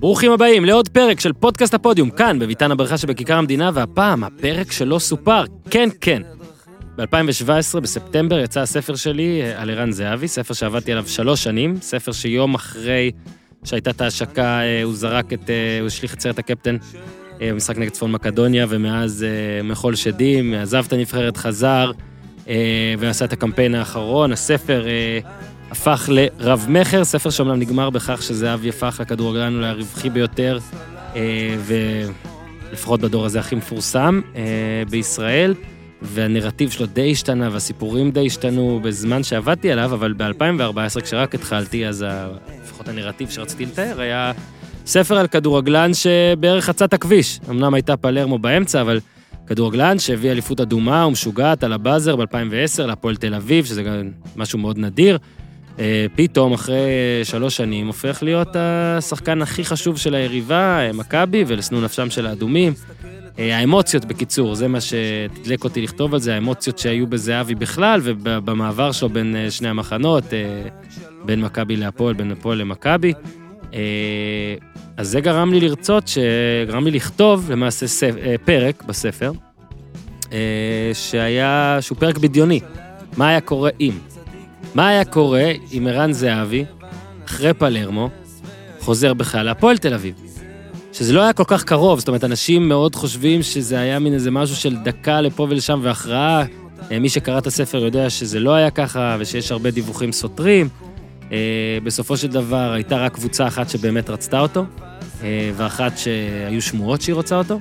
ברוכים הבאים לעוד פרק של פודקאסט הפודיום, כאן, בביתן הברכה שבכיכר המדינה, והפעם, הפרק שלא סופר. כן, כן. ב-2017, בספטמבר, יצא הספר שלי אה, על ערן זהבי, ספר שעבדתי עליו שלוש שנים, ספר שיום אחרי שהייתה את ההשקה, אה, הוא זרק את, אה, הוא השליך את סרט הקפטן במשחק נגד צפון מקדוניה, ומאז מחול שדים, עזב את הנבחרת, חזר, ועשה את הקמפיין האחרון. הספר הפך לרב-מכר, ספר שאומנם נגמר בכך שזהבי הפך לכדורגלן אולי הרווחי ביותר, ולפחות בדור הזה הכי מפורסם בישראל. והנרטיב שלו די השתנה, והסיפורים די השתנו בזמן שעבדתי עליו, אבל ב-2014, כשרק התחלתי, אז לפחות הנרטיב שרציתי לתאר היה ספר על כדורגלן שבערך חצה את הכביש. אמנם הייתה פלרמו באמצע, אבל כדורגלן שהביא אליפות אדומה ומשוגעת על הבאזר ב-2010 להפועל תל אביב, שזה גם משהו מאוד נדיר. אה, פתאום, אחרי שלוש שנים, הופך להיות השחקן הכי חשוב של היריבה, אה, מכבי, ולשנוא נפשם של האדומים. אה, האמוציות, בקיצור, זה מה שתדלק אותי לכתוב על זה, האמוציות שהיו בזהבי בכלל, ובמעבר שלו בין שני המחנות, בין מכבי להפועל, בין הפועל למכבי. אז זה גרם לי לרצות, גרם לי לכתוב למעשה ספ... פרק בספר, שהיה, שהוא פרק בדיוני. מה היה קורה אם? מה היה קורה אם ערן זהבי, אחרי פלרמו, חוזר בכלל להפועל תל אביב? שזה לא היה כל כך קרוב, זאת אומרת, אנשים מאוד חושבים שזה היה מין איזה משהו של דקה לפה ולשם והכרעה. אה, מי שקרא את הספר יודע שזה לא היה ככה ושיש הרבה דיווחים סותרים. אה, בסופו של דבר הייתה רק קבוצה אחת שבאמת רצתה אותו, אה, ואחת שהיו שמועות שהיא רוצה אותו.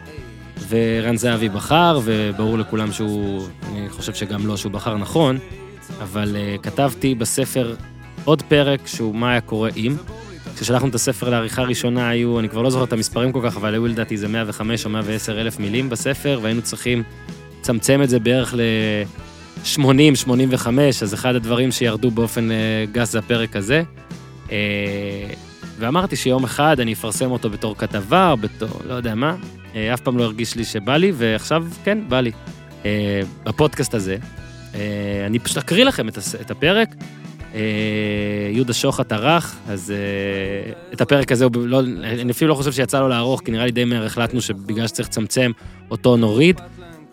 ורן זהבי בחר, וברור לכולם שהוא, אני חושב שגם לא שהוא בחר נכון, אבל כתבתי בספר עוד פרק שהוא מה היה קורה אם. כששלחנו את הספר לעריכה ראשונה היו, אני כבר לא זוכר את המספרים כל כך, אבל היו לדעתי איזה 105 או 110 אלף מילים בספר, והיינו צריכים לצמצם את זה בערך ל-80, 85, אז אחד הדברים שירדו באופן אה, גס זה הפרק הזה. אה, ואמרתי שיום אחד אני אפרסם אותו בתור כתבה, או בתור, לא יודע מה, אה, אף פעם לא הרגיש לי שבא לי, ועכשיו, כן, בא לי. בפודקאסט הזה, אני פשוט אקריא לכם את הפרק. אה, יהודה שוחט ערך, אז אה, את הפרק הזה, לא, אני אפילו לא חושב שיצא לו לערוך, כי נראה לי די מהר החלטנו שבגלל שצריך לצמצם אותו נוריד.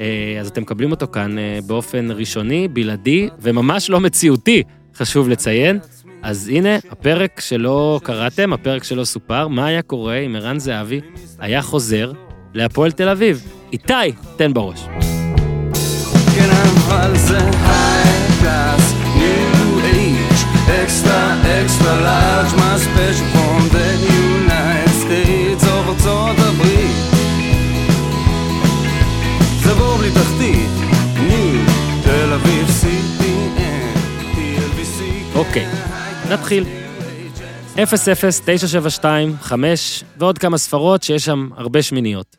אה, אז אתם מקבלים אותו כאן באופן ראשוני, בלעדי, וממש לא מציאותי, חשוב לציין. אז הנה, הפרק שלא קראתם, הפרק שלא סופר, מה היה קורה אם ערן זהבי היה חוזר להפועל תל אביב. איתי, תן בראש. כן, אבל זה נתחיל. 00972, ועוד כמה ספרות שיש שם הרבה שמיניות.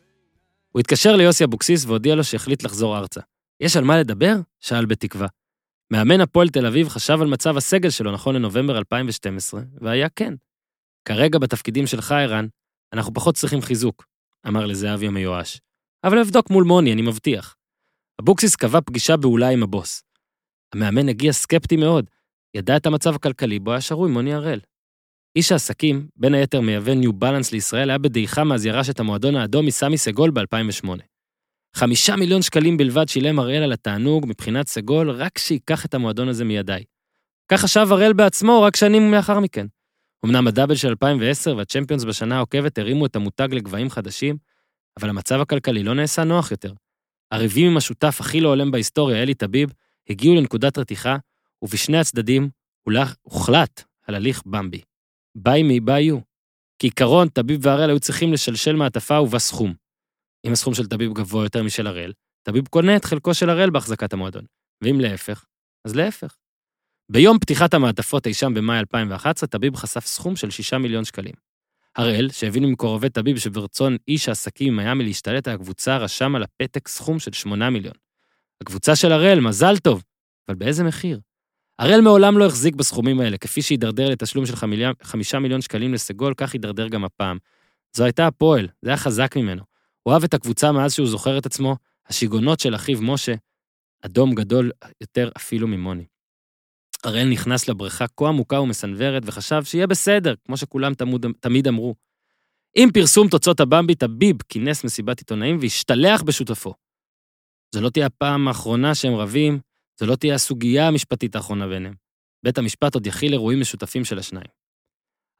הוא התקשר ליוסי אבוקסיס והודיע לו שהחליט לחזור ארצה. יש על מה לדבר? שאל בתקווה. מאמן הפועל תל אביב חשב על מצב הסגל שלו נכון לנובמבר 2012, והיה כן. כרגע בתפקידים שלך, ערן, אנחנו פחות צריכים חיזוק, אמר לזהבי המיואש. אבל אבדוק מול מוני, אני מבטיח. אבוקסיס קבע פגישה באולה עם הבוס. המאמן הגיע סקפטי מאוד, ידע את המצב הכלכלי בו היה שרוי מוני הראל. איש העסקים, בין היתר מייבא ניו בלנס לישראל, היה בדעיכה מאז ירש את המועדון האדום מסמי סגול ב-2008. חמישה מיליון שקלים בלבד שילם הראל על התענוג מבחינת סגול, רק שייקח את המועדון הזה מידיי. כך חשב הראל בעצמו רק שנים לאחר מכן. אמנם הדאבל של 2010 והצ'מפיונס בשנה העוקבת הרימו את המותג לגבהים חדשים, אבל המצב הכלכלי לא נעשה נוח יותר. הריבים עם השותף הכי לא הולם בהיסטוריה, אלי טביב, הגיעו לנקודת רתיחה, ובשני הצדדים הוחלט על הליך במבי. ביי מי ביי יו. כעיקרון, טביב והראל היו צריכים לשלשל מעטפה ובה סכום. אם הסכום של טביב גבוה יותר משל הראל, טביב קונה את חלקו של הראל בהחזקת המועדון. ואם להפך, אז להפך. ביום פתיחת המעטפות אי שם במאי 2011, טביב חשף סכום של 6 מיליון שקלים. הראל, שהבין ממקורבי טביב שברצון איש העסקים ממיאמי להשתלט על הקבוצה, רשם על הפתק סכום של 8 מיליון. הקבוצה של הראל, מזל טוב, אבל באיזה מחיר? הראל מעולם לא החזיק בסכומים האלה, כפי שהידרדר לתשלום של 5 מיליון שקלים לסגול, כך הידרדר גם הפעם. זו הייתה הפועל, זה היה חזק ממנו. הוא אוהב את הקבוצה מאז שהוא זוכר את עצמו, השיגעונות של אחיו משה, אדום גדול יותר אפילו ממוני. הראל נכנס לבריכה כה עמוקה ומסנוורת וחשב שיהיה בסדר, כמו שכולם תמוד, תמיד אמרו. עם פרסום תוצאות הבמבי, טביב כינס מסיבת עיתונאים והשתלח בשותפו. זו לא תהיה הפעם האחרונה שהם רבים, זו לא תהיה הסוגיה המשפטית האחרונה ביניהם. בית המשפט עוד יכיל אירועים משותפים של השניים.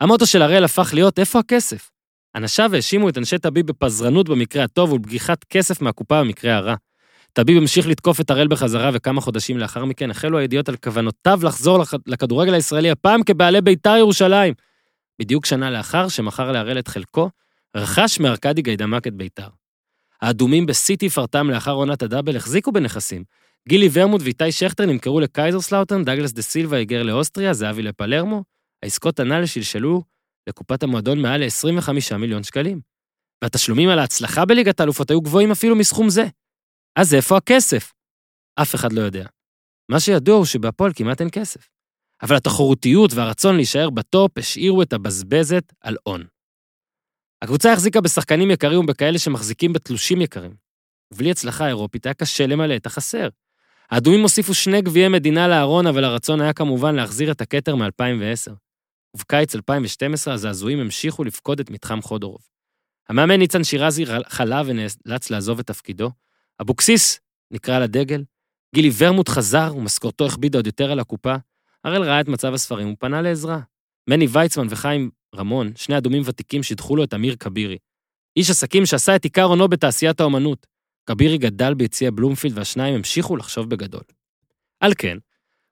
המוטו של הראל הפך להיות, איפה הכסף? אנשיו האשימו את אנשי טביב בפזרנות במקרה הטוב ולבגיחת כסף מהקופה במקרה הרע. טביב המשיך לתקוף את הראל בחזרה, וכמה חודשים לאחר מכן החלו הידיעות על כוונותיו לחזור לכדורגל הישראלי, הפעם כבעלי בית"ר ירושלים. בדיוק שנה לאחר שמכר להראל את חלקו, רכש מארקדי גיידמק את בית"ר. האדומים בשיא תפארתם לאחר עונת הדאבל החזיקו בנכסים. גילי ורמוט ואיתי שכטר נמכרו לקייזרסלאוטן, דגלס דה סילבה היגר לאוסטריה, זהבי לפלרמו. העסקות הנ"ל שלשלו לקופת המועדון מעל ל-25 מיליון שקלים. והתשלומים על ההצלחה בליגת האלופות היו גבוהים אפילו מסכום זה. אז איפה הכסף? אף אחד לא יודע. מה שידוע הוא שבהפועל כמעט אין כסף. אבל התחרותיות והרצון להישאר בטופ השאירו את הבזבזת על on. הקבוצה החזיקה בשחקנים יקרים ובכאלה שמחזיקים בתלושים יקרים. ובלי הצלחה אירופית היה קשה למלא את החסר. האדומים הוסיפו שני גביעי מדינה לארון, אבל הרצון היה כמובן להחזיר את הכתר מ-2010. ובקיץ 2012 הזעזועים המשיכו לפקוד את מתחם חודורוב. המאמן ניצן שירזי חלה ונאלץ לעזוב את תפקידו. אבוקסיס נקרא לדגל, גילי ורמוט חזר ומשכורתו הכבידה עוד יותר על הקופה. הראל ראה את מצב הספרים ופנה לעזרה. מני ויצמן וחיים רמון, שני אדומים ותיקים, שידחו לו את אמיר כבירי. איש עסקים שעשה את עיקר הונו בתעשיית האומנות. כבירי גדל ביציע בלומפילד והשניים המשיכו לחשוב בגדול. על כן,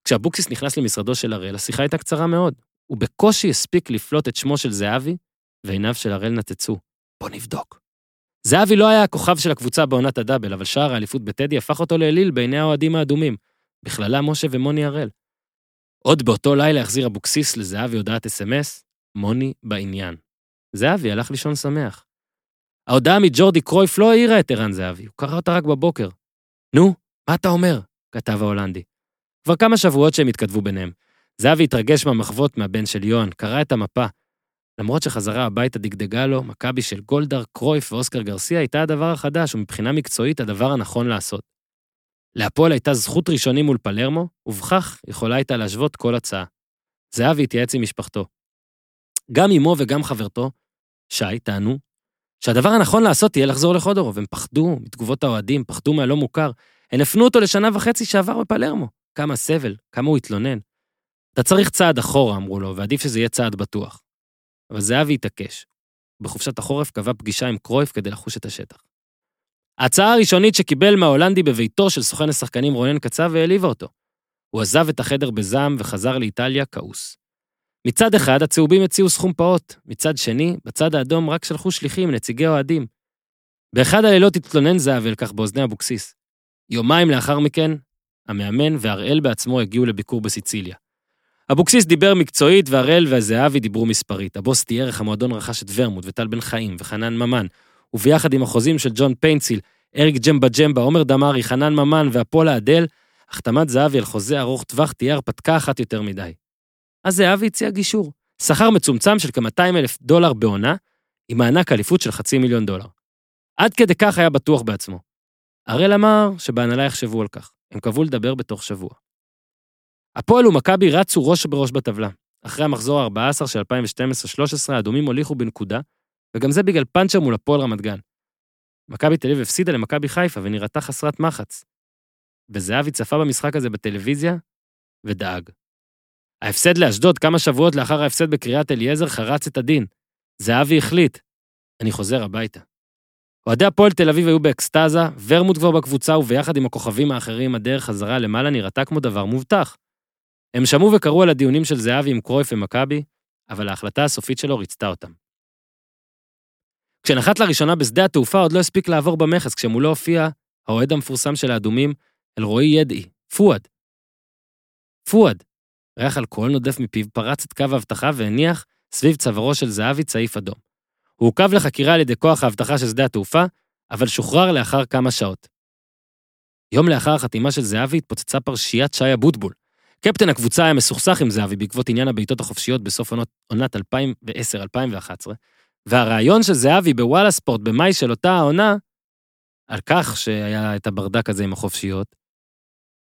כשאבוקסיס נכנס למשרדו של הראל, השיחה הייתה קצרה מאוד. הוא בקושי הספיק לפלוט את שמו של זהבי, ועיניו של הראל נתצו. בוא נבדוק. זהבי לא היה הכוכב של הקבוצה בעונת הדאבל, אבל שער האליפות בטדי הפך אותו לאליל בעיני האוהדים האדומים, בכללם משה ומוני הראל. עוד באותו לילה החזיר אבוקסיס לזהבי הודעת אס.אם.אס, מוני בעניין. זהבי הלך לישון שמח. ההודעה מג'ורדי קרויף לא העירה את ערן זהבי, הוא קרא אותה רק בבוקר. נו, מה אתה אומר? כתב ההולנדי. כבר כמה שבועות שהם התכתבו ביניהם. זהבי התרגש מהמחוות מהבן של יוהן, קרא את המפה. למרות שחזרה הביתה דגדגה לו, מכבי של גולדהר, קרויף ואוסקר גרסיה הייתה הדבר החדש, ומבחינה מקצועית הדבר הנכון לעשות. להפועל הייתה זכות ראשונים מול פלרמו, ובכך יכולה הייתה להשוות כל הצעה. זהבי התייעץ עם משפחתו. גם אמו וגם חברתו, שי, טענו, שהדבר הנכון לעשות תהיה לחזור לחודורוב. הם פחדו מתגובות האוהדים, פחדו מהלא מוכר. הם הפנו אותו לשנה וחצי שעבר בפלרמו. כמה סבל, כמה הוא התלונן. אתה צריך צעד אחורה, אמרו לו, ועדיף שזה יהיה צעד בטוח. אבל זהבי התעקש. בחופשת החורף קבע פגישה עם קרויף כדי לחוש את השטח. ההצעה הראשונית שקיבל מההולנדי בביתו של סוכן השחקנים רונן קצב והעליבה אותו. הוא עזב את החדר בזעם וחזר לאיטליה כעוס. מצד אחד, הצהובים הציעו סכום פעוט, מצד שני, בצד האדום רק שלחו שליחים, נציגי אוהדים. באחד הלילות התלונן זהבי על כך באוזני אבוקסיס. יומיים לאחר מכן, המאמן והראל בעצמו הגיעו לביקור בסיציליה. אבוקסיס דיבר מקצועית והראל והזהבי דיברו מספרית. הבוס תיאר איך המועדון רכש את ורמוט וטל בן חיים וחנן ממן, וביחד עם החוזים של ג'ון פיינציל, אריק ג'מבה ג'מבה, עומר דמארי, חנן ממן והפולה אדל, החתמת זהבי על חוזה ארוך טווח תהיה הרפתקה אחת יותר מדי. אז זהבי הציע גישור. שכר מצומצם של כ-200 אלף דולר בעונה, עם מענק אליפות של חצי מיליון דולר. עד כדי כך היה בטוח בעצמו. הראל אמר שבהנהלה יחשבו על כך. הם קבעו לדבר בתוך שבוע. הפועל ומכבי רצו ראש בראש בטבלה. אחרי המחזור ה-14 של 2012-2013, האדומים הוליכו בנקודה, וגם זה בגלל פאנצ'ר מול הפועל רמת גן. מכבי תל אביב הפסידה למכבי חיפה ונראתה חסרת מחץ. וזהבי צפה במשחק הזה בטלוויזיה ודאג. ההפסד לאשדוד כמה שבועות לאחר ההפסד בקריית אליעזר חרץ את הדין. זהבי החליט, אני חוזר הביתה. אוהדי הפועל תל אביב היו באקסטזה, ורמוט כבר בקבוצה וביחד עם הכוכבים האחרים הדרך חזרה למעלה נראתה כמו דבר מובטח. הם שמעו וקראו על הדיונים של זהבי עם קרויף ומכבי, אבל ההחלטה הסופית שלו ריצתה אותם. כשנחת לראשונה בשדה התעופה עוד לא הספיק לעבור במכס, כשמולו הופיע האוהד המפורסם של האדומים, אלרועי ידעי, פואד. פואד, ריח אלכוהול נודף מפיו, פרץ את קו האבטחה והניח סביב צווארו של זהבי צעיף אדום. הוא עוכב לחקירה על ידי כוח האבטחה של שדה התעופה, אבל שוחרר לאחר כמה שעות. יום לאחר החתימה של זהבי התפוצצה פרשיית שי אבוטבול. קפטן הקבוצה היה מסוכסך עם זהבי בעקבות עניין הבעיטות החופשיות בסוף עונת 2010-2011, והרעיון של זהבי בוואלה ספורט במאי של אותה העונה, על כך שהיה את הברדק הזה עם החופשיות,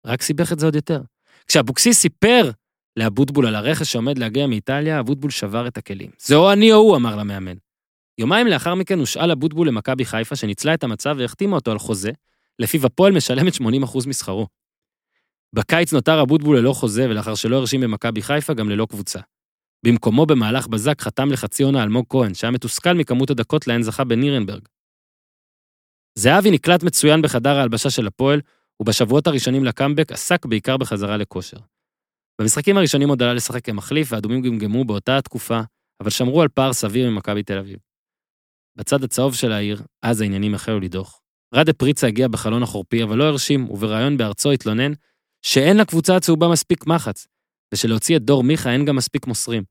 רק סיבך את זה עוד יותר. כשאבוקסיס סיפר לאבוטבול על הרכש שעומד להגיע מאיטליה, אבוטבול שבר את הכלים. זה או אני או הוא, אמר למאמן. יומיים לאחר מכן הושאל אבוטבול למכבי חיפה, שניצלה את המצב והחתימה אותו על חוזה, לפיו הפועל משלמת 80% משכרו. בקיץ נותר אבוטבול ללא חוזה, ולאחר שלא הרשים במכבי חיפה, גם ללא קבוצה. במקומו במהלך בזק חתם לחצי עונה אלמוג כהן, שהיה מתוסכל מכמות הדקות להן זכה בנירנברג. זהבי נקלט מצוין בחדר ההלבשה של הפועל, ובשבועות הראשונים לקאמבק עסק בעיקר בחזרה לכושר. במשחקים הראשונים עוד עלה לשחק כמחליף, והאדומים גמגמו באותה התקופה, אבל שמרו על פער סביר ממכבי תל אביב. בצד הצהוב של העיר, אז העניינים החלו לדעוך. רדה פריצה הגיע בחלון החורפי, אבל לא הרשים, ובריאיון בארצו התלונן שאין לקבוצה הצהובה מספיק מחץ, ושלהוציא את דור מיכה אין גם מספיק מוסרים.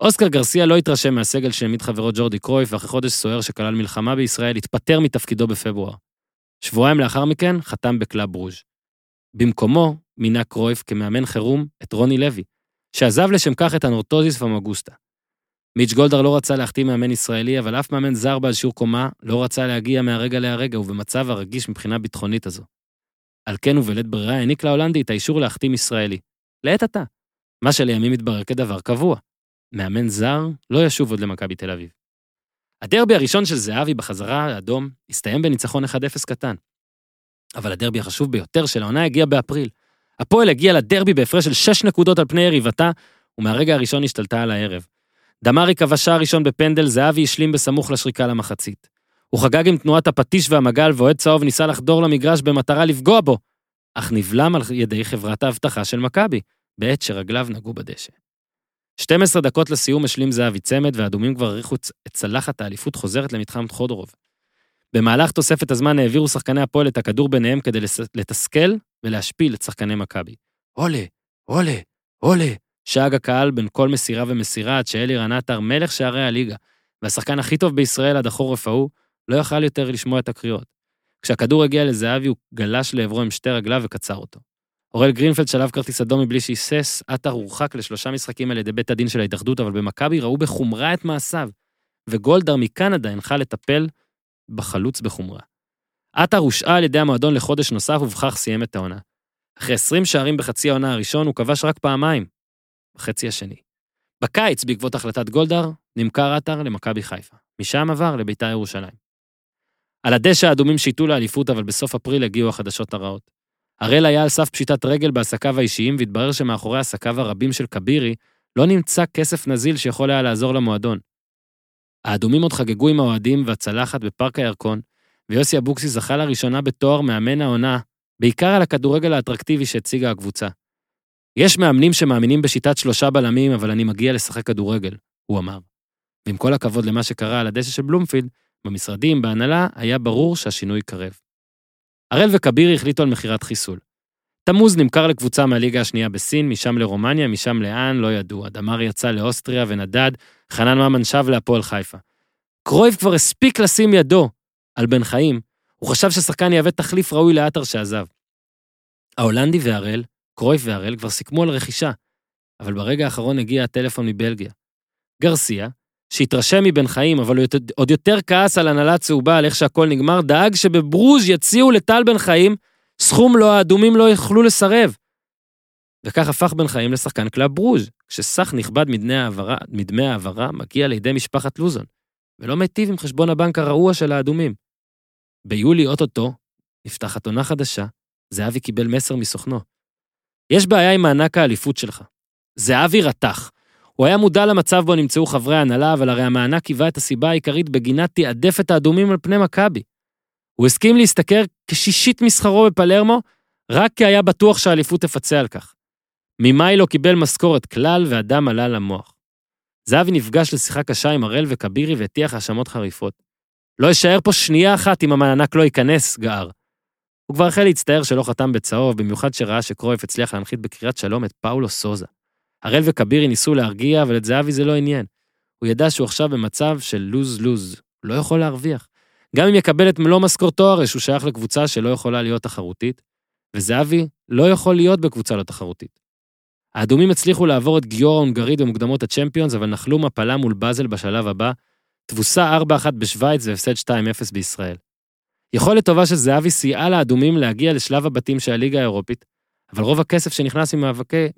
אוסקר גרסיה לא התרשם מהסגל שהעמיד חברו ג'ורדי קרויף, ואחרי חודש סוער שכלל מלחמה בישראל, התפטר מתפקידו בפברואר. שבועיים לאחר מכן חתם בקלאב ברוז'. במקומו מינה קרויף כמאמן חירום את רוני לוי, שעזב לשם כך את אנורתוזיס פמגוסטה. מיץ' גולדהר לא רצה להחתים מאמן ישראלי, אבל אף מאמן זר בעל שיעור קומה לא רצה להגיע מהרגע להרגע ובמצב הרגיש מבחינה ביטחונית הזו. על כן ובלית ברירה העניק להולנדי את האישור להחתים ישראלי. לעת עתה. מה שלימים מתברר כדבר קבוע. מאמן זר לא ישוב עוד למכבי תל אביב. הדרבי הראשון של זהבי בחזרה האדום הסתיים בניצחון 1-0 קטן. אבל הדרבי החשוב ביותר של העונה הגיע באפריל. הפועל הגיע לדרבי בהפרש של 6 נקודות על פני יריבתה, ומהרגע הראשון השתלטה על הערב. דמארי כבשה הראשון בפנדל, זהבי השלים בסמוך לשריקה למחצית. הוא חגג עם תנועת הפטיש והמגל, ואוהד צהוב ניסה לחדור למגרש במטרה לפגוע בו, אך נבלם על ידי חברת האבטחה של מכבי, בעת שרגליו נגעו בדשא. 12 דקות לסיום השלים זהבי צמד, והאדומים כבר העריכו את צלחת האליפות חוזרת למתחם חודרוב. במהלך תוספת הזמן העבירו שחקני הפועל את הכדור ביניהם כדי לתסכל ולהשפיל את שחקני מכבי. עולה, עולה, עולה, שאג הקהל בין כל מסירה ומסירה עד שאלירן עטר, מלך שערי הליגה, והשחקן הכי טוב בישראל עד החורף ההוא, לא יכל יותר לשמוע את הקריאות. כשהכדור הגיע לזהבי, הוא גלש לעברו עם שתי רגליו וקצר אותו. אוראל גרינפלד שלב כרטיס אדום מבלי שהיסס, עטר הורחק לשלושה משחקים על ידי בית הדין של ההתאחדות, אבל במכבי ראו בחומרה את מעשיו, וגולדהר מקנדה הנחה לטפל בחלוץ בחומרה. עטר הושעה על ידי המועדון לחודש נוסף ובכך סיים את העונה. אחרי 20 שערים בחצי העונה הראשון, הוא כבש רק פעמיים, בחצי השני. בקיץ, בעקבות החלטת גולדהר, נמכר עטר למכבי חיפה. משם עבר לביתר ירושלים. על הדשא האדומים שיטו לאליפות, אבל בסוף אפריל הגיעו החדשות הרעות. הראל היה על סף פשיטת רגל בעסקיו האישיים, והתברר שמאחורי עסקיו הרבים של כבירי, לא נמצא כסף נזיל שיכול היה לעזור למועדון. האדומים עוד חגגו עם האוהדים והצלחת בפארק הירקון, ויוסי אבוקסיס זכה לראשונה בתואר מאמן העונה, בעיקר על הכדורגל האטרקטיבי שהציגה הקבוצה. יש מאמנים שמאמינים בשיטת שלושה בלמים, אבל אני מגיע לשחק כדורגל, הוא אמר. ועם כל הכבוד למה שקרה על הדשא של בלומפילד, במשרדים, בהנהלה, היה ברור שהשינוי קרב. הראל וכבירי החליטו על מכירת חיסול. תמוז נמכר לקבוצה מהליגה השנייה בסין, משם לרומניה, משם לאן, לא ידוע. דמר יצא לאוסטריה ונדד, חנן ממן שב להפועל חיפה. קרויב כבר הספיק לשים ידו על בן חיים, הוא חשב ששחקן יהווה תחליף ראוי לעטר שעזב. ההולנדי והראל, קרויף והראל כבר סיכמו על רכישה, אבל ברגע האחרון הגיע הטלפון מבלגיה. גרסיה, שהתרשם מבן חיים, אבל הוא עוד יותר כעס על הנהלה צהובה על איך שהכל נגמר, דאג שבברוז' יציעו לטל בן חיים סכום לא האדומים לא יוכלו לסרב. וכך הפך בן חיים לשחקן קלאב ברוז', כשסך נכבד מדמי העברה מגיע לידי משפחת לוזון, ולא מיטיב עם חשבון הבנק הרעוע של האדומים. ביולי אוטוטו נפתחת עונה חדשה, זהבי קיבל מסר מסוכנו. יש בעיה עם מענק האליפות שלך. זהבי רתח. הוא היה מודע למצב בו נמצאו חברי ההנהלה, אבל הרי המענק היווה את הסיבה העיקרית בגינה תיעדף את האדומים על פני מכבי. הוא הסכים להשתכר כשישית משכרו בפלרמו, רק כי היה בטוח שהאליפות תפצה על כך. ממאי לא קיבל משכורת כלל, והדם עלה למוח. זהבי נפגש לשיחה קשה עם הראל וכבירי והטיח האשמות חריפות. לא אשאר פה שנייה אחת אם המענק לא ייכנס, גער. הוא כבר החל להצטער שלא חתם בצהוב, במיוחד שראה שקרויף הצליח להנחית בקריית שלום את פאולו סוזה. הראל וכבירי ניסו להרגיע, אבל את זהבי זה לא עניין. הוא ידע שהוא עכשיו במצב של לוז-לוז, לא יכול להרוויח. גם אם יקבל את מלוא משכורתו הרי שהוא שייך לקבוצה שלא יכולה להיות תחרותית, וזהבי לא יכול להיות בקבוצה לא תחרותית. האדומים הצליחו לעבור את גיורא ההונגרית במוקדמות הצ'מפיונס, אבל נחלו מפלה מול באזל בשלב הבא, תבוסה 4-1 בשוויץ והפסד 2-0 בישראל. יכולת טובה של זהבי סייעה לאדומים להגיע לשלב הבתים של הליגה האירופית, אבל רוב הכסף שנכנס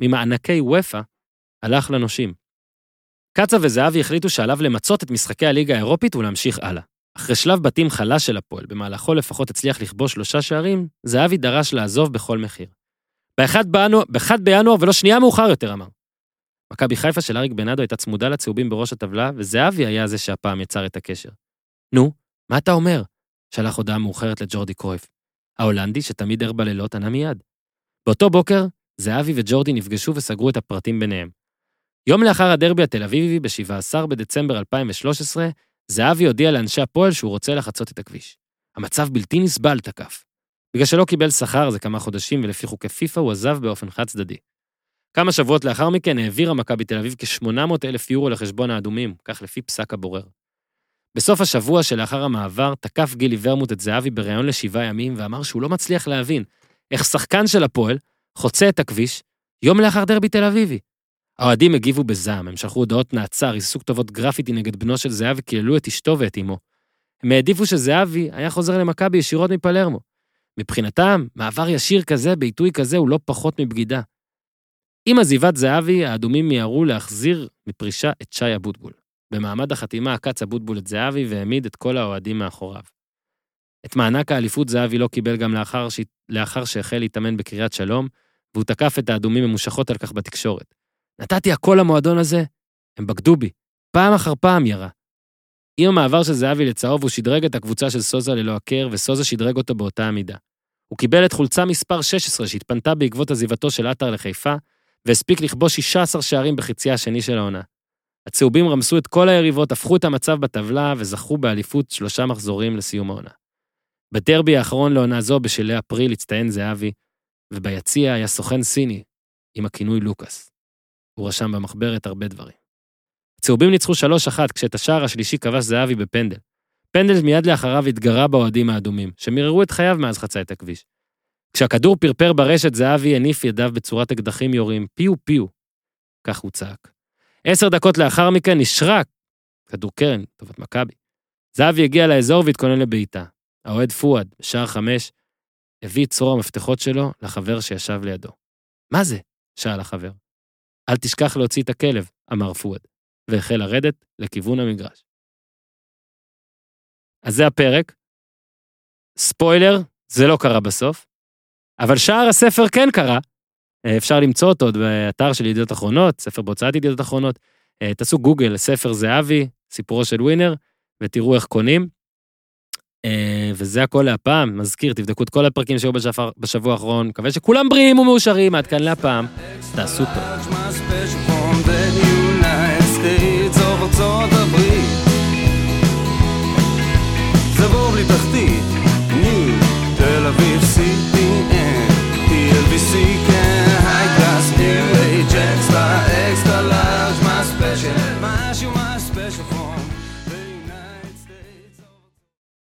ממענקי וופא הלך לנושים. קצה וזהבי החליטו שעליו למצות את משחקי הליגה האירופית ולהמשיך הלאה. אחרי שלב בתים חלש של הפועל, במהלכו לפחות הצליח לכבוש שלושה שערים, זהבי דרש לעזוב בכל מחיר. ב-1 בינואר, בינואר ולא שנייה מאוחר יותר, אמר. מכבי חיפה של אריק בנאדו הייתה צמודה לצהובים בראש הטבלה, וזהבי היה זה שהפעם יצר את הקשר. נו, מה אתה אומר? שלח הודעה מאוחרת לג'ורדי קרויף. ההולנדי, שתמיד ער בלילות, ענה מיד. באותו בוקר, זהבי וג'ורדי נפגשו וסגרו את הפרטים ביניהם. יום לאחר הדרבי התל אביבי, ב-17 בדצמבר 2013, זהבי הודיע לאנשי הפועל שהוא רוצה לחצות את הכביש. המצב בלתי נסבל תקף. בגלל שלא קיבל שכר זה כמה חודשים ולפי חוקי פיפ"א הוא עזב באופן חד צדדי. כמה שבועות לאחר מכן העבירה מכבי תל אביב כ-800 אלף יורו לחשבון האדומים, כך לפי פסק הבורר. בסוף השבוע שלאחר המעבר, תקף גילי ורמוט את זהבי בריאיון לשבעה ימים ואמר שהוא לא מצליח להבין איך שחקן של הפועל חוצה את הכביש יום לאחר דרבי תל אביבי. האוהדים הגיבו בזעם, הם שלחו הודעות נאצה, ריססו כתובות גרפיטי נגד בנו של זהבי, קיללו את אשתו ואת אמו. הם העדיפו שזהבי היה חוזר למכבי ישירות מפלרמו. מבחינתם, מעבר ישיר כזה, בעיתוי כזה, הוא לא פחות מבגידה. עם עזיבת זהבי, האדומים מיהרו להחזיר מפרישה את שי אבוטבול. במעמד החתימה עקץ אבוטבול את זהבי והעמיד את כל האוהדים מאחוריו. את מענק האליפות זהבי לא קיבל גם לאחר, ש... לאחר שהחל להתאמן בקריית שלום, והוא תקף את האדומים ממושכות על כך בתקשורת. נתתי הכל למועדון הזה, הם בגדו בי, פעם אחר פעם ירה. עם המעבר של זהבי לצהוב הוא שדרג את הקבוצה של סוזה ללא הכר, וסוזה שדרג אותו באותה המידה. הוא קיבל את חולצה מספר 16 שהתפנתה בעקבות עזיבתו של עטר לחיפה, והספיק לכבוש 16 שערים בחציה השני של העונה. הצהובים רמסו את כל היריבות, הפכו את המצב בטבלה וזכו באליפות שלושה מחזורים לסיום העונה. בדרבי האחרון לעונה זו, בשלהי אפריל, הצטיין זהבי, וביציע היה סוכן סיני, עם הכינוי לוקאס. הוא רשם במחברת הרבה דברים. הצהובים ניצחו 3-1 כשאת השער השלישי כבש זהבי בפנדל. פנדל מיד לאחריו התגרה באוהדים האדומים, שמיררו את חייו מאז חצה את הכביש. כשהכדור פרפר ברשת, זהבי הניף ידיו בצורת אקדחים יורים, פיו פיו. כך הוא צעק. עשר דקות לאחר מכן נשרק כדור קרן, לטובת מכבי. זהבי הגיע לאזור והתכונן לבעיטה. האוהד פואד, בשער חמש, הביא את צרור המפתחות שלו לחבר שישב לידו. מה זה? שאל החבר. אל תשכח להוציא את הכלב, אמר פואד, והחל לרדת לכיוון המגרש. אז זה הפרק. ספוילר, זה לא קרה בסוף, אבל שער הספר כן קרה. אה, אפשר למצוא אותו באתר של ידיעות אחרונות, ספר בהוצאת ידיעות אחרונות. אה, תעשו גוגל, ספר זהבי, סיפורו של ווינר, ותראו איך קונים. אה, וזה הכל להפעם. מזכיר, תבדקו את כל הפרקים שהיו בשבוע האחרון. מקווה שכולם בריאים ומאושרים, עד כאן להפעם. תעשו טוב. תחתית